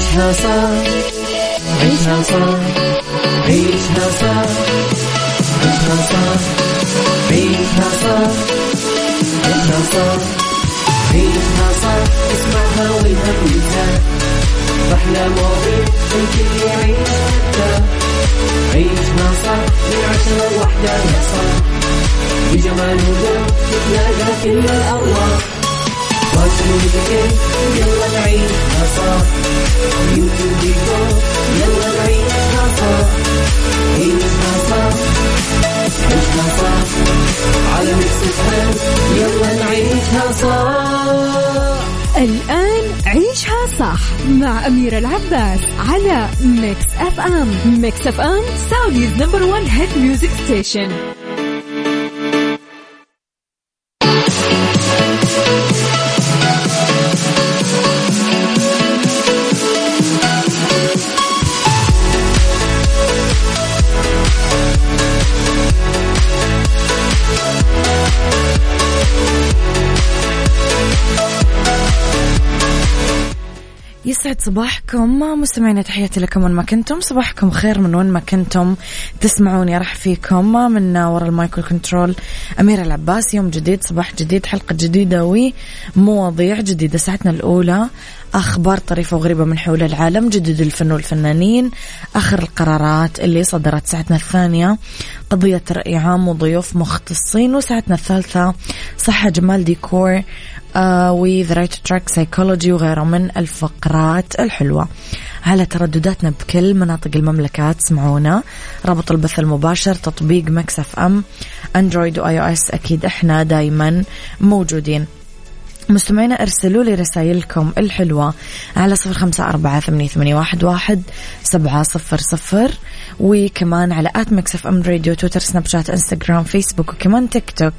عيشها صح عيشها صح عيشها صح عيشها صح عيشها صح عيشها صح عيشها صح اسمعها والهم ينزاح أحلى مواضيع الكل يعيش حتى عيشها صح من عشرة لوحدة يا صاح بجمال وذوق تتلاقى كل الأرواح يلا نعيشها صح الآن عيشها صح مع أميرة العباس على Mix FM Mix FM Saudi's number one hit music station يسعد صباحكم. مستمعينا تحياتي لكم وين ما كنتم. صباحكم خير من وين ما كنتم. تسمعوني أرحب فيكم. من وراء ال mic وال control أميرة العباس يوم جديد صباح جديد حلقة جديدة ومواضيع جديدة. ساعتنا الأولى. أخبار طريفة وغريبة من حول العالم جديد الفن والفنانين آخر القرارات اللي صدرت ساعتنا الثانية. قضية رأي عام وضيوف مختصين وساعتنا الثالثة صحة جمال ديكور with right track psychology وغيره من الفقرات الحلوة. على تردداتنا بكل مناطق المملكة تسمعونا. رابط البث المباشر تطبيق Mix FM Android و iOS أكيد إحنا دايما موجودين. مستمعينا ارسلوا لي رسائلكم الحلوة على صفر خمسة أربعة ثمانية, واحد, واحد سبعة صفر صفر. وكمان على at Mix FM Radio تويتر سناب شات إنستغرام فيسبوك وكمان تيك توك.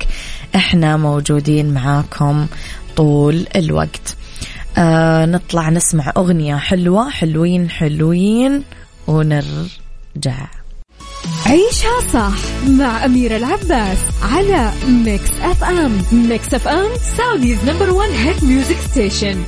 إحنا موجودين معاكم طول الوقت. آه نطلع نسمع أغنية حلوة حلوين حلوين ونرجع. عيشها صح مع أميرة العباس على Mix FM Mix FM Saudi's number one hit music station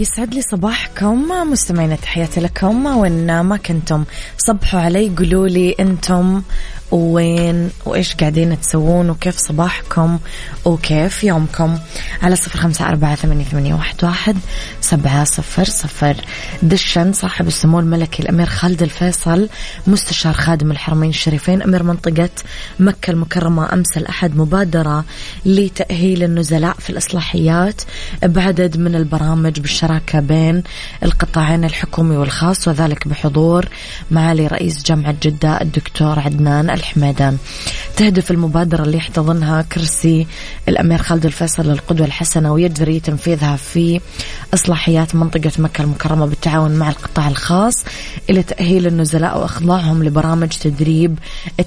يسعد لي صباحكم مستمعين تحياتي لكم وين ما كنتم صبحوا علي قولوا لي أنتم وين وإيش قاعدين تسوون وكيف صباحكم وكيف يومكم. على صفر خمسة أربعة ثمانية, ثمانية واحد, واحد سبعة صفر صفر. دشن صاحب السمو الملكي الأمير خالد الفيصل مستشار خادم الحرمين الشريفين أمير منطقة مكة المكرمة أمس الأحد مبادرة لتأهيل النزلاء في الإصلاحيات بعدد من البرامج بالشراكة بين القطاعين الحكومي والخاص وذلك بحضور معالي رئيس جامعة جدة الدكتور عدنان الحميدان تهدف المبادرة اللي يحتضنها كرسي الأمير خالد الفيصل للقدوة الحسنة ويجري تنفيذها في إصلاحيات منطقة مكة المكرمة بالتعاون مع القطاع الخاص إلى تأهيل النزلاء وإخضاعهم لبرامج تدريب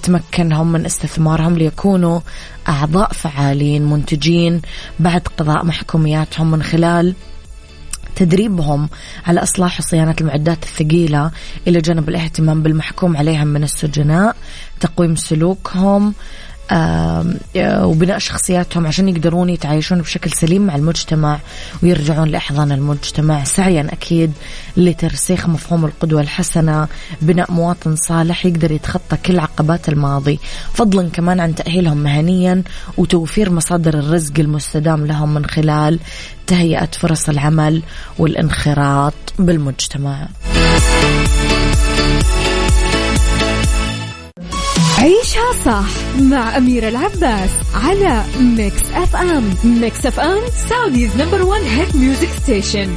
تمكنهم من استثمارهم ليكونوا أعضاء فعالين منتجين بعد قضاء محكومياتهم من خلال تدريبهم على إصلاح وصيانة المعدات الثقيلة إلى جانب الاهتمام بالمحكوم عليهم من السجناء تقويم سلوكهم وبناء شخصياتهم عشان يقدرون يتعايشون بشكل سليم مع المجتمع ويرجعون لأحضان المجتمع. سعيا أكيد لترسيخ مفهوم القدوة الحسنة بناء مواطن صالح يقدر يتخطى كل عقبات الماضي. فضلا كمان عن تأهيلهم مهنيا وتوفير مصادر الرزق المستدام لهم من خلال تهيئة فرص العمل والانخراط بالمجتمع. عيشها صح مع أميرة العباس على Mix FM Mix FM Saudi's number one hit music station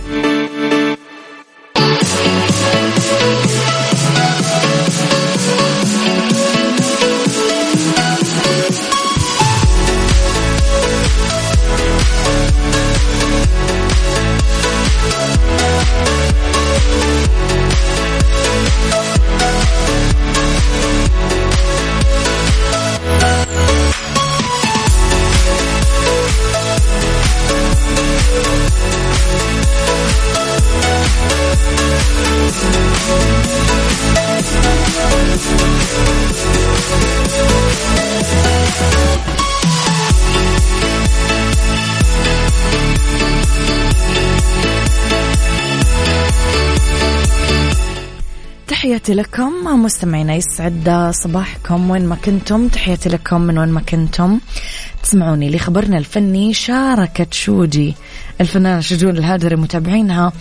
تحياتي لكم. مستمعينا يسعد صباحكم وين ما كنتم. تحياتي لكم من وين ما كنتم. تسمعوني لخبرنا الفني شاركت شودي الفنانة شجون الهاجري متابعينها.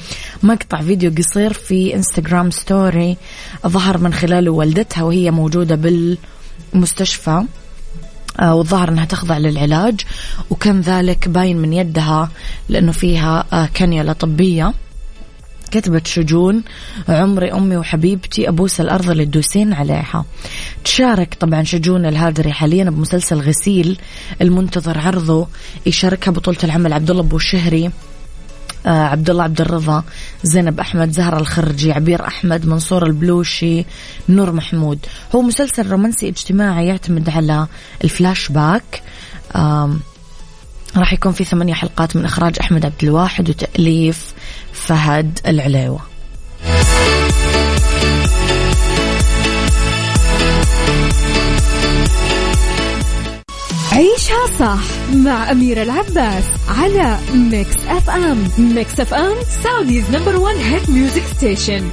مقطع فيديو قصير في انستغرام story ظهر من خلاله والدتها وهي موجودة بالمستشفى. آه، والظاهر إنها تخضع للعلاج. وكان ذلك باين من يدها لأنه فيها آه، كانيولا طبية. كتبت شجون عمري أمي وحبيبتي أبوس الأرض اللي تدوسين عليها. تشارك طبعا شجون الهاجري حاليا بمسلسل غسيل المنتظر عرضه يشاركها بطولة العمل عبد الله بوشهري آه عبد الله عبد الرضا زينب أحمد زهرة الخرجي عبير أحمد منصور البلوشي نور محمود. هو مسلسل رومانسي اجتماعي يعتمد على الفلاش باك. راح يكون في ثمانية حلقات من إخراج أحمد عبد الواحد وتأليف فهد العليوة عيشها صح مع أميرة العباس على Mix FM Mix FM Saudi's number one hit music station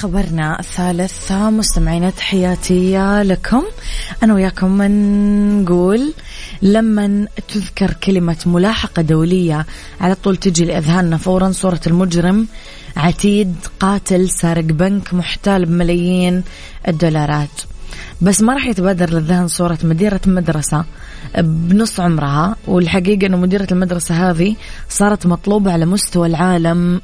خبرنا الثالث مستمعينا تحياتي لكم. أنا وياكم نقول لما تذكر كلمة ملاحقة دولية على طول تجي لأذهاننا فورا صورة المجرم. عتيد قاتل سارق بنك محتال بملايين الدولارات. بس ما راح يتبادر للذهن صورة مديرة مدرسة بنص عمرها والحقيقة أنه مديرة المدرسة هذه صارت مطلوبة على مستوى العالم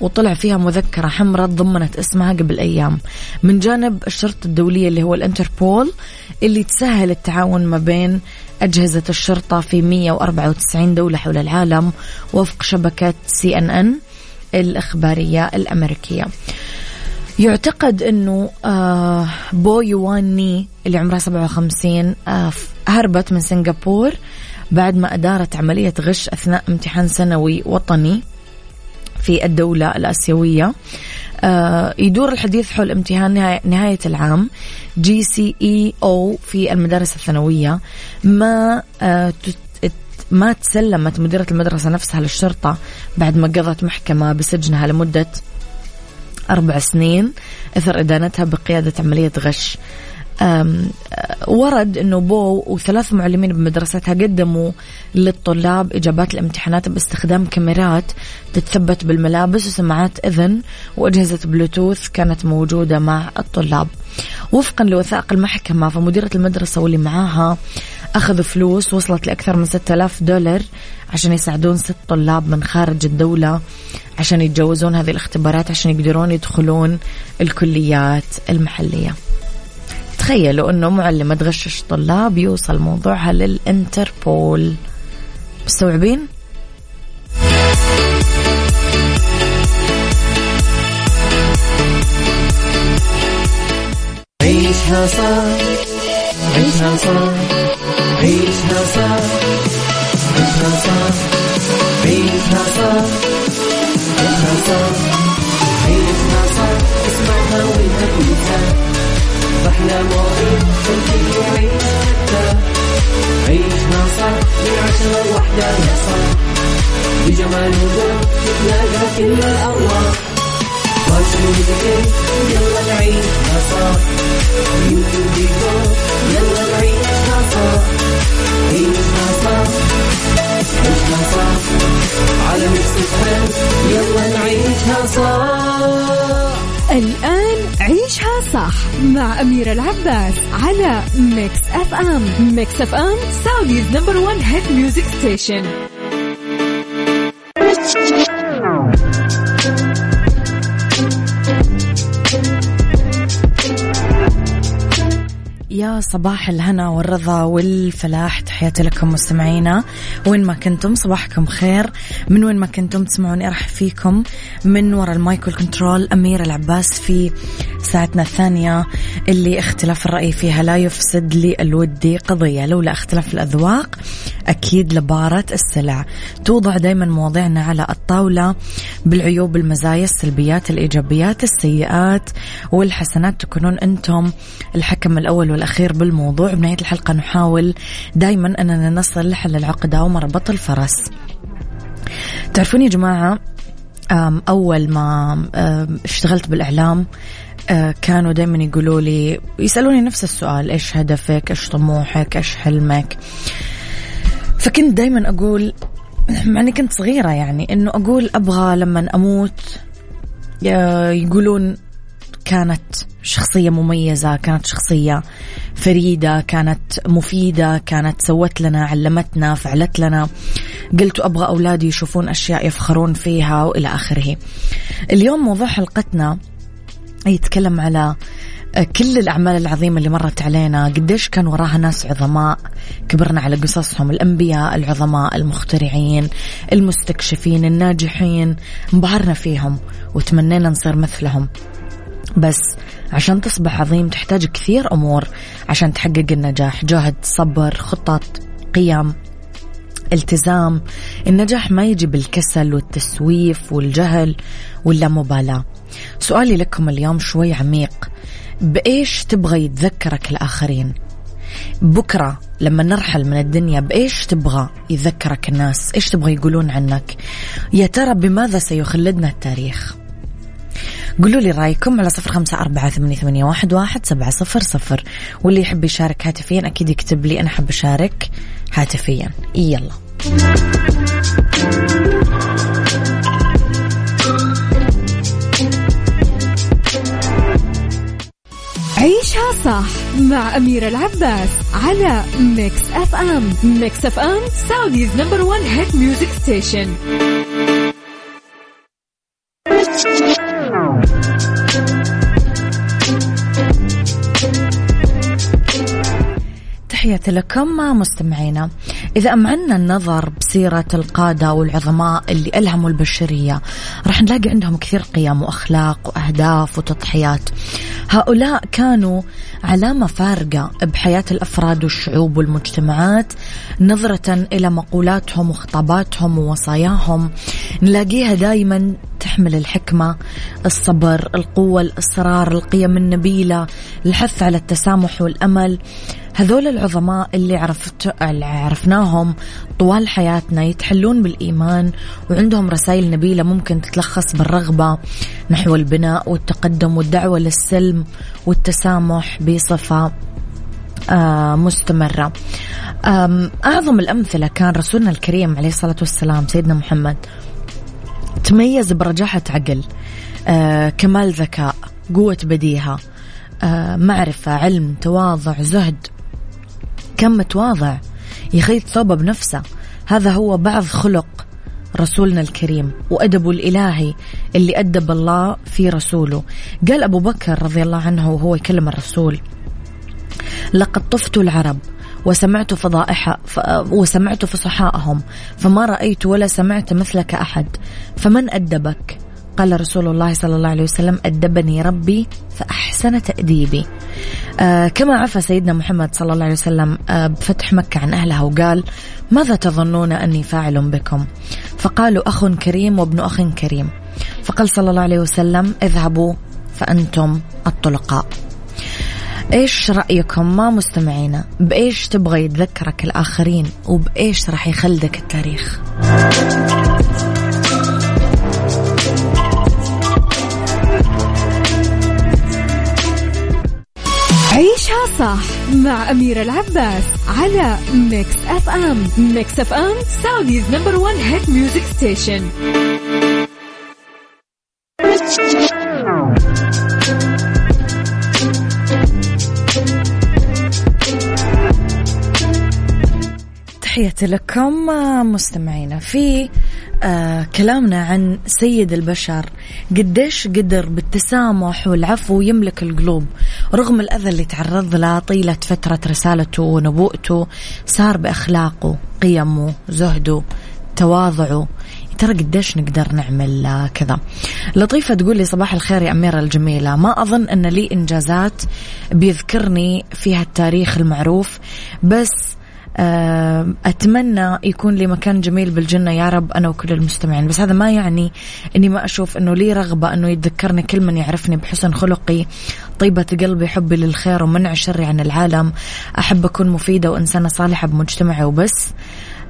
وطلع فيها مذكرة حمراء ضمنت اسمها قبل أيام. من جانب الشرطة الدولية اللي هو الانتربول اللي تسهل التعاون ما بين أجهزة الشرطة في 194 دولة حول العالم وفق شبكة CNN الإخبارية الأمريكية. يعتقد إنه بو يوان ني اللي عمرها 57 آه هربت من سنغافور بعد ما أدارت عملية غش أثناء امتحان سنوي وطني في الدولة الآسيوية. آه يدور الحديث حول امتحان نهاية العام GCE O في المدارس الثانوية. ما آه ما تسلمت مديرة المدرسة نفسها للشرطة بعد ما قضت محكمة بسجنها لمدة أربع سنين إثر إدانتها بقيادة عملية غش. ورد أنه بو وثلاث معلمين بمدرستها قدموا للطلاب إجابات الامتحانات باستخدام كاميرات تتثبت بالملابس وسماعات إذن وأجهزة بلوتوث كانت موجودة مع الطلاب. وفقا لوثائق المحكمة فمديرة المدرسة واللي معاها أخذوا فلوس وصلت لأكثر من 6000 دولار عشان يساعدون ست طلاب من خارج الدولة عشان يتجوزون هذه الاختبارات عشان يقدرون يدخلون الكليات المحلية. تخيلوا أنه معلمة تغشش طلاب يوصل موضوعها للإنتربول. مستوعبين؟ عيشها صح عيشها صح. عيشها صح عيشها صح عيشها صح عيشها صح عيشها صح اسمعها والهم ينزاح أحلى مواضيع خلي يعيش حتى عيشها صح من عشرة لوحدة يا صاح بجمال وذوق تتلاقى كل الأرواح يلا نعيشها صح يلا نعيشها صح عيشها صح عيشها صح على ميكس الآن عيشها صح مع أميرة العباس على Mix FM Mix FM Saudi's number one hit music station صباح الهنا والرضا والفلاح. تحياتي لكم مستمعينا. وين ما كنتم صباحكم خير. من وين ما كنتم تسمعوني ارحب فيكم. من وراء المايكل كنترول أمير العباس في ساعتنا الثانية اللي اختلاف الرأي فيها لا يفسد لي الودي قضية. لولا اختلاف الأذواق أكيد لبارة السلع. توضع دايما مواضيعنا على الطاولة بالعيوب المزايا السلبيات الإيجابيات السيئات والحسنات. تكونون أنتم الحكم الأول والأخير بالموضوع. بنهاية الحلقة نحاول دايما أننا نصل لحل العقدة ومربط الفرس. تعرفون يا جماعة أول ما اشتغلت بالإعلام أه، كانوا دائما يقولوا لي يسألوني نفس السؤال إيش هدفك؟ إيش طموحك؟ إيش حلمك؟ فكنت دائما أقول مع اني كنت صغيرة يعني إنه أقول أبغى لما أموت يقولون كانت شخصية مميزة كانت شخصية فريدة كانت مفيدة كانت سوت لنا علمتنا فعلت لنا. قلت أبغى أولادي يشوفون أشياء يفخرون فيها وإلى آخره. اليوم موضوع حلقتنا يتكلم على كل الأعمال العظيمة اللي مرت علينا. قديش كان وراها ناس عظماء. كبرنا على قصصهم الأنبياء العظماء المخترعين المستكشفين الناجحين. انبهرنا فيهم وتمنينا نصير مثلهم. بس عشان تصبح عظيم تحتاج كثير أمور عشان تحقق النجاح. جهد صبر خطط قيم التزام. النجاح ما يجي بالكسل والتسويف والجهل واللامبالاة سؤالي لكم اليوم شوي عميق. بإيش تبغى يتذكرك الآخرين؟ بكرة لما نرحل من الدنيا بإيش تبغى يتذكرك الناس؟ إيش تبغى يقولون عنك؟ يا ترى بماذا سيخلدنا التاريخ؟ قولوا لي رأيكم على صفر خمسة أربعة ثمانية, ثمانية واحد, واحد سبعة صفر صفر. واللي يحب يشارك هاتفيا أكيد يكتب لي أنا أحب أشارك هاتفيا. يلا. عيشها صح مع أميرة العباس على Mix FM Mix FM Saudi's number one hit music station تحياتي لكم مستمعينا. إذا أمعنا النظر بسيرة القادة والعظماء اللي ألهموا البشرية راح نلاقي عندهم كثير قيم وأخلاق وأهداف وتضحيات. هؤلاء كانوا علامة فارقة بحياة الأفراد والشعوب والمجتمعات نظرة إلى مقولاتهم وخطاباتهم ووصاياهم. نلاقيها دائما تحمل الحكمة الصبر القوة الإصرار القيم النبيلة الحث على التسامح والأمل. هذول العظماء اللي عرفت اللي عرفناهم طوال حياتنا يتحلون بالإيمان وعندهم رسائل نبيلة ممكن تتلخص بالرغبة نحو البناء والتقدم والدعوة للسلم والتسامح بصفة آه مستمرة. أعظم الأمثلة كان رسولنا الكريم عليه الصلاة والسلام سيدنا محمد. تميز برجاحة عقل آه كمال ذكاء قوة بديهة آه معرفة علم تواضع زهد. كم متواضع يخيط ثوبه بنفسه. هذا هو بعض خلق رسولنا الكريم وأدبه الإلهي اللي أدب الله في رسوله. قال أبو بكر رضي الله عنه وهو يكلم الرسول لقد طفت العرب وسمعت فضائح وسمعت فصحاءهم فما رأيت ولا سمعت مثلك أحد. فمن أدبك؟ قال رسول الله صلى الله عليه وسلم أدبني ربي فأحسن تأديبي. آه كما عفى سيدنا محمد صلى الله عليه وسلم آه بفتح مكة عن أهلها وقال ماذا تظنون أني فاعل بكم؟ فقالوا أخ كريم وابن أخ كريم. فقال صلى الله عليه وسلم اذهبوا فأنتم الطلقاء. إيش رأيكم ما مستمعينا؟ بإيش تبغى يتذكرك الآخرين؟ وبإيش راح يخلدك التاريخ؟ عيشها صح مع أميرة العباس على Mix FM Mix FM Saudi's number one hit music station تحياتي لكم مستمعينا في آه كلامنا عن سيد البشر قديش قدر بالتسامح والعفو يملك القلوب. رغم الأذى اللي تعرض له طيلة فترة رسالته ونبوءته سار بأخلاقه قيمه زهده تواضعه. ترى قديش نقدر نعمل كذا. لطيفة تقول لي صباح الخير يا أميرة الجميلة. ما أظن أن لي إنجازات بيذكرني فيها التاريخ المعروف بس آه، أتمنى يكون لي مكان جميل بالجنة يا رب أنا وكل المستمعين. بس هذا ما يعني أني ما أشوف أنه لي رغبة أنه يتذكرني كل من يعرفني بحسن خلقي طيبة قلبي حبي للخير ومنع شري عن العالم. أحب أكون مفيدة وإنسانة صالحة بمجتمعي وبس. آه،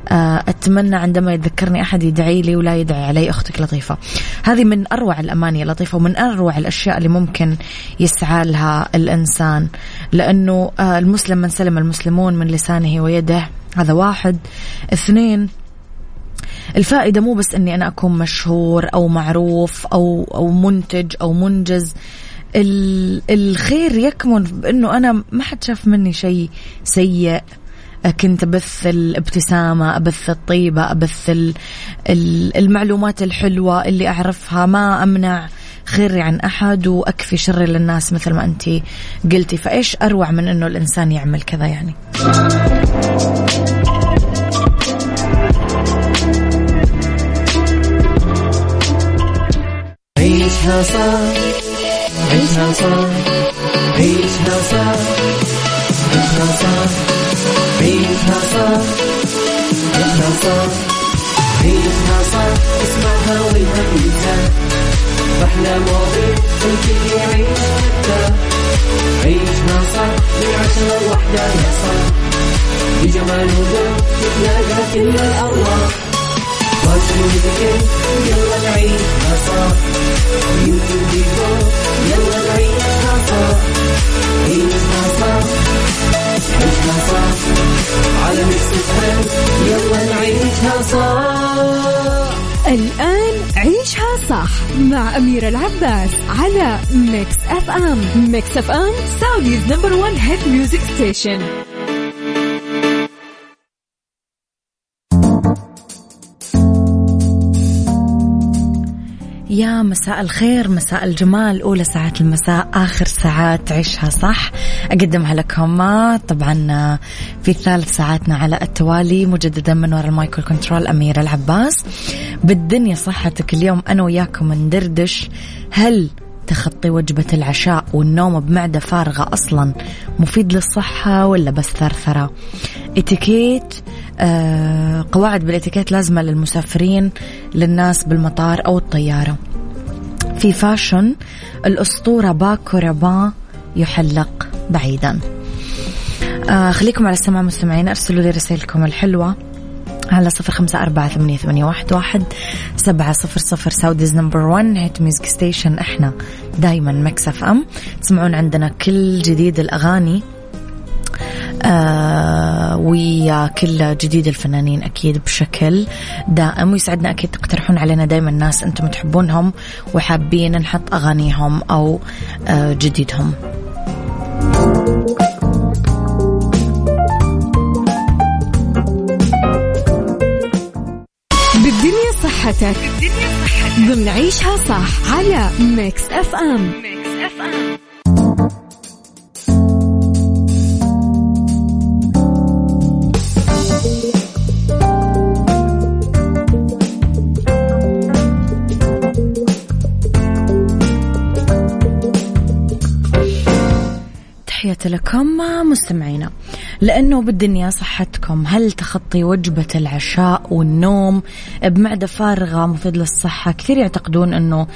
أتمنى عندما يتذكرني أحد يدعي لي ولا يدعي علي أختك لطيفة. هذه من أروع الأماني لطيفة ومن أروع الأشياء اللي ممكن يسعى لها الإنسان. لأنه آه، المسلم من سلم المسلمون من لسانه ويده. هذا واحد. اثنين الفائدة مو بس إني أنا أكون مشهور أو معروف أو أو منتج أو منجز. الخير يكمن بإنه أنا ما حد شاف مني شيء سيء. كنت أبث الابتسامة أبث الطيبة أبث المعلومات الحلوة اللي أعرفها. ما أمنع خيري عن أحد وأكفي شري للناس مثل ما أنت قلتي. فإيش أروع من أنه الإنسان يعمل كذا يعني؟ عيشها صح عيشها صح عيشها صح عيشها صح عيشها صح عيشها صح عيشها صح اسمعها والهم ينزاح أحلى مواضيع الكل يعيش مرتاح عيشها صح من عشرة لوحدة يا صاح بجمال وذوق تتلاقى كل الأرواح يلا نعيشها صح يلا نعيشها صح عيشها صح عيشها صح على صح الآن عيشها صح مع أميرة العباس على Mix FM Mix FM Saudi's number one hit music station يا مساء الخير مساء الجمال أولى ساعات المساء آخر ساعات عيشها صح. أقدمها لكم. طبعا في ثالث ساعاتنا على التوالي مجددا من وراء ال mic وال control أميرة العباس. بالدنيا صحتك اليوم أنا وياكم ندردش. هل تخطي وجبة العشاء والنوم بمعدة فارغة أصلا مفيد للصحة ولا بس ثرثرة؟ إتيكيت قواعد بالاتيكيت لازمة للمسافرين للناس بالمطار أو الطيارة. في fashion الأسطورة باكو رابان يحلق بعيدا. آه خليكم على السماع مستمعين أرسلوا لي رسائلكم الحلوة. على صفر خمسة أربعة ثمانية, ثمانية واحد, واحد سبعة صفر صفر Saudi's number one hit music station إحنا دايما Mix FM. تسمعون عندنا كل جديد الأغاني. آه ويا كل جديد الفنانين أكيد بشكل دائم ويسعدنا أكيد تقترحون علينا دائما ناس أنتم تحبونهم وحابين نحط أغانيهم أو آه جديدهم. بالدنيا صحتك. بالدنيا صحتك. ضمن عيشها صح على Mix FM. Mix FM. تحياتي لكم مستمعينا. لأنه بالدنيا صحتكم هل تخطي وجبة العشاء والنوم بمعدة فارغة مفيد للصحة؟ كثير يعتقدون أنه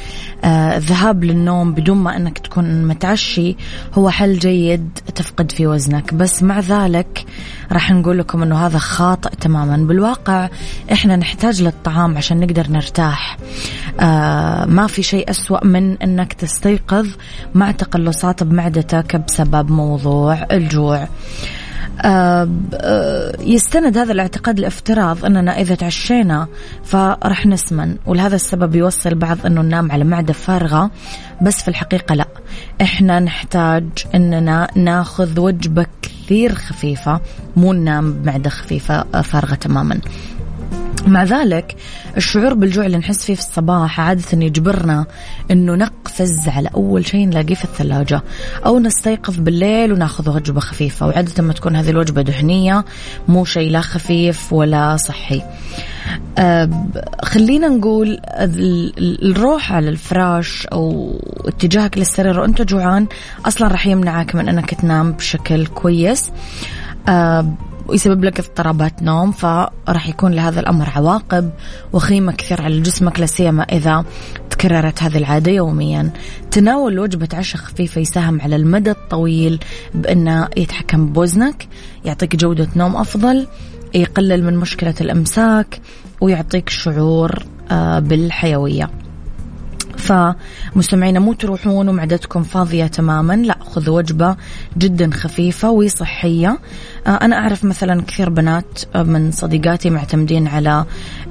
آه الذهاب للنوم بدون ما أنك تكون متعشي هو حل جيد تفقد في وزنك. بس مع ذلك راح نقول لكم أنه هذا خاطئ تماما. بالواقع إحنا نحتاج للطعام عشان نقدر نرتاح. آه ما في شيء أسوأ من أنك تستيقظ مع تقلصات بمعدتك بسبب موضوع الجوع. آه، آه، يستند هذا الاعتقاد لافتراض أننا إذا تعشينا فرح نسمن ولهذا السبب يوصل البعض أنه ننام على معدة فارغة بس في الحقيقة لا. إحنا نحتاج أننا ناخذ وجبة كثير خفيفة مو ننام بمعدة خفيفة آه، فارغة تماما. مع ذلك الشعور بالجوع اللي نحس فيه في الصباح عادة يجبرنا إنه نقف نحافز على أول شيء نلاقيه في الثلاجة أو نستيقظ بالليل وناخذ وجبة خفيفة. وعادة ما تكون هذه الوجبة دهنية مو شيء لا خفيف ولا صحي. خلينا نقول الروح على الفراش أو اتجاهك للسرير وأنت جوعان أصلا راح يمنعك من أنك تنام بشكل كويس. ويسبب لك اضطرابات نوم فراح يكون لهذا الأمر عواقب وخيمة كثير على جسمك لا سيما إذا تكررت هذه العادة يوميا. تناول وجبة عشاء خفيفة يساهم على المدى الطويل بأنه يتحكم بوزنك يعطيك جودة نوم أفضل يقلل من مشكلة الإمساك ويعطيك شعور آه، بالحيوية. فمستمعينا مو تروحون ومعدتكم فاضية تماما. لا خذوا وجبة جدا خفيفة وصحية. آه، أنا أعرف مثلا كثير بنات آه، من صديقاتي معتمدين على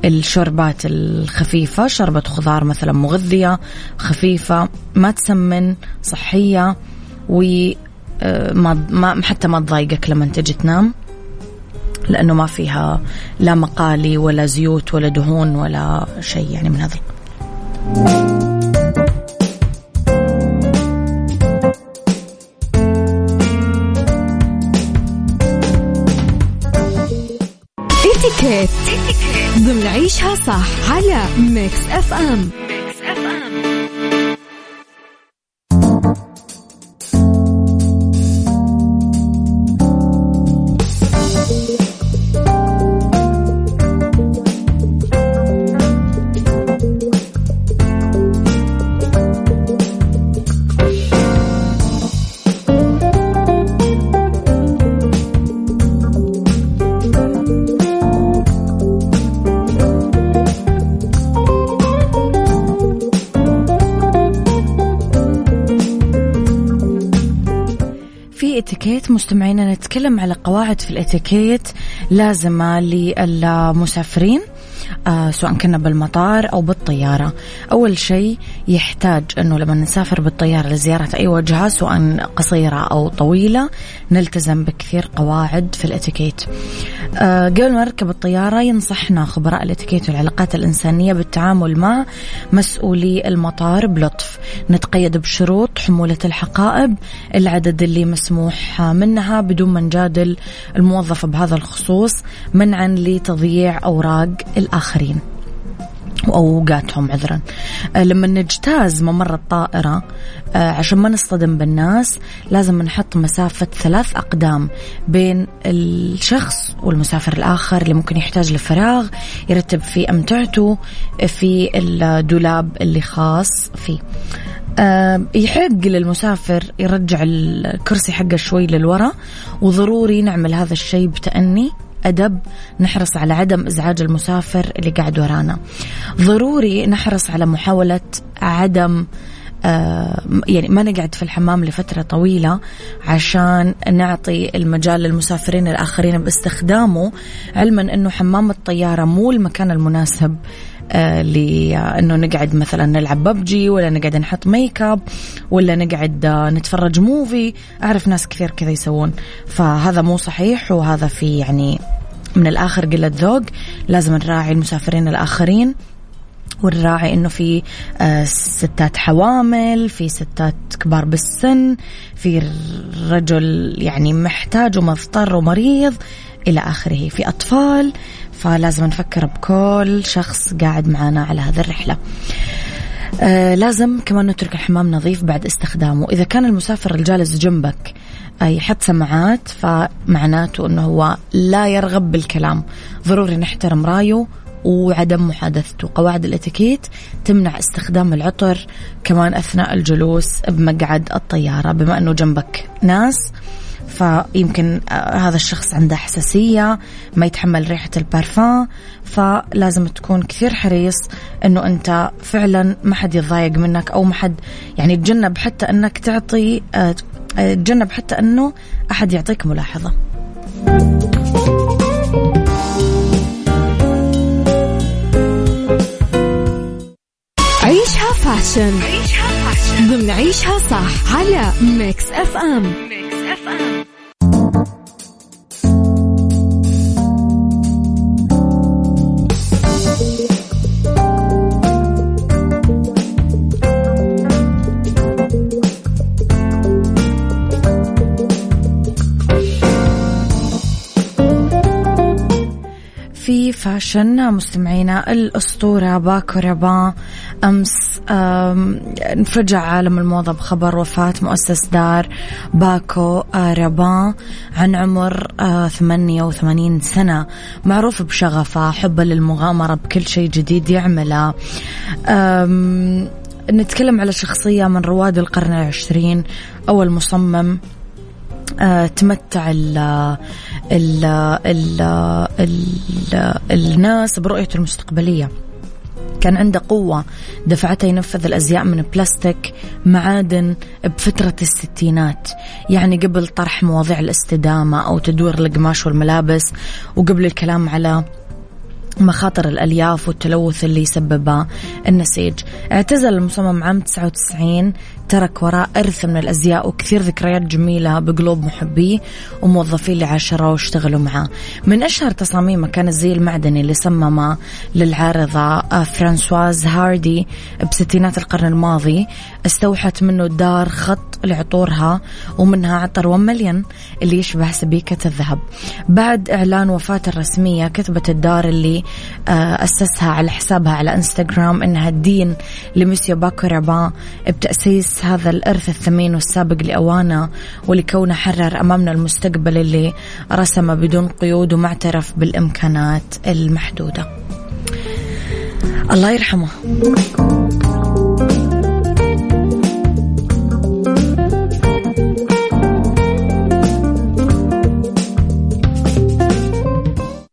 الشوربات الخفيفة شوربة خضار مثلا مغذية خفيفة ما تسمن صحية و آه، ما حتى ما تضايقك لما تجي تنام لأنه ما فيها لا مقالي ولا زيوت ولا دهون ولا شيء يعني من هذا. عيشها صح على ميكس اف ام الاتيكيت. مستمعينا نتكلم على قواعد في الاتيكيت لازمة للمسافرين. سواء كنا بالمطار أو بالطيارة. أول شيء يحتاج أنه لما نسافر بالطيارة لزيارة أي وجهة سواء قصيرة أو طويلة نلتزم بكثير قواعد في الإتيكيت. آه قبل ما نركب الطيارة ينصحنا خبراء الإتيكيت والعلاقات الإنسانية بالتعامل مع مسؤولي المطار بلطف. نتقيد بشروط حمولة الحقائب العدد اللي مسموح منها بدون ما نجادل الموظف بهذا الخصوص منعا لتضييع أوراق الآخرين وأوقاتهم عذرا. آه، لما نجتاز ممر الطائرة آه، عشان ما نصطدم بالناس لازم نحط مسافة ثلاث أقدام بين الشخص والمسافر الآخر اللي ممكن يحتاج لفراغ يرتب فيه أمتعته في الدولاب اللي خاص فيه. أه يحق للمسافر يرجع الكرسي حقه شوي للورا وضروري نعمل هذا الشيء بتأني أدب نحرص على عدم إزعاج المسافر اللي قاعد ورانا. ضروري نحرص على محاولة عدم آه يعني ما نقعد في الحمام لفترة طويلة عشان نعطي المجال للمسافرين الآخرين باستخدامه علما أنه حمام الطيارة مو المكان المناسب لأنه نقعد مثلا نلعب ببجي ولا نقعد نحط make up ولا نقعد آه نتفرج movie أعرف ناس كثير كذا يسوون. فهذا مو صحيح وهذا في يعني من الآخر قلة ذوق. لازم نراعي المسافرين الآخرين ونراعي إنه في آه، ستات حوامل في ستات كبار بالسن في رجل يعني محتاج ومضطر ومريض إلى آخره. في أطفال فلازم نفكر بكل شخص قاعد معنا على هذه الرحلة. آه لازم كمان نترك الحمام نظيف بعد استخدامه. إذا كان المسافر الجالس جنبك آه يحط سماعات فمعناته أنه هو لا يرغب بالكلام. ضروري نحترم رأيه وعدم محادثته. قواعد الإتيكيت تمنع استخدام العطر كمان أثناء الجلوس بمقعد الطيارة. بما أنه جنبك ناس فيمكن آه، هذا الشخص عنده حساسية ما يتحمل ريحة البارفان فلازم تكون كثير حريص إنه أنت فعلا ما حد يتضايق منك أو ما حد يعني تجنب حتى إنك تعطي آه، آه، تجنب حتى إنه أحد يعطيك ملاحظة. عيشها fashion. عيشها fashion. ضمن عيشها صح على Mix FM Mix F في fashion مستمعينا الأسطورة باكو ربا أمس انفجع عالم الموضة بخبر وفاة مؤسس دار باكو آه، ربا عن عمر 88 آه، سنة. معروف بشغفه حبه للمغامرة بكل شيء جديد يعمله. نتكلم على شخصية من رواد القرن العشرين أول مصمم تمتع ال ال ال ال الناس برؤيته المستقبلية. كان عنده قوة دفعته ينفذ الأزياء من بلاستيك معادن بفترة الستينات. يعني قبل طرح مواضيع الاستدامة أو تدوير القماش والملابس وقبل الكلام على مخاطر الألياف والتلوث اللي يسببه النسيج. اعتزل المصمم عام 99 ترك وراء إرث من الأزياء وكثير ذكريات جميلة بقلوب محبيه وموظفين اللي عاشروا واشتغلوا معه من أشهر تصاميمه كان الزي المعدني اللي صممه للعارضة آه، فرانسواز هاردي بستينات القرن الماضي استوحت منه دار خط لعطورها ومنها عطر 1 مليون اللي يشبه سبيكة الذهب. بعد إعلان وفاته الرسمية كتبت الدار اللي آه، أسسها على حسابها على إنستغرام إنها الدين لمسيو باكو رابان بتأسيس هذا الإرث الثمين والسابق لأوانه ولكونه حرر أمامنا المستقبل اللي رسمه بدون قيود ومعترف بالإمكانات المحدودة. الله يرحمه.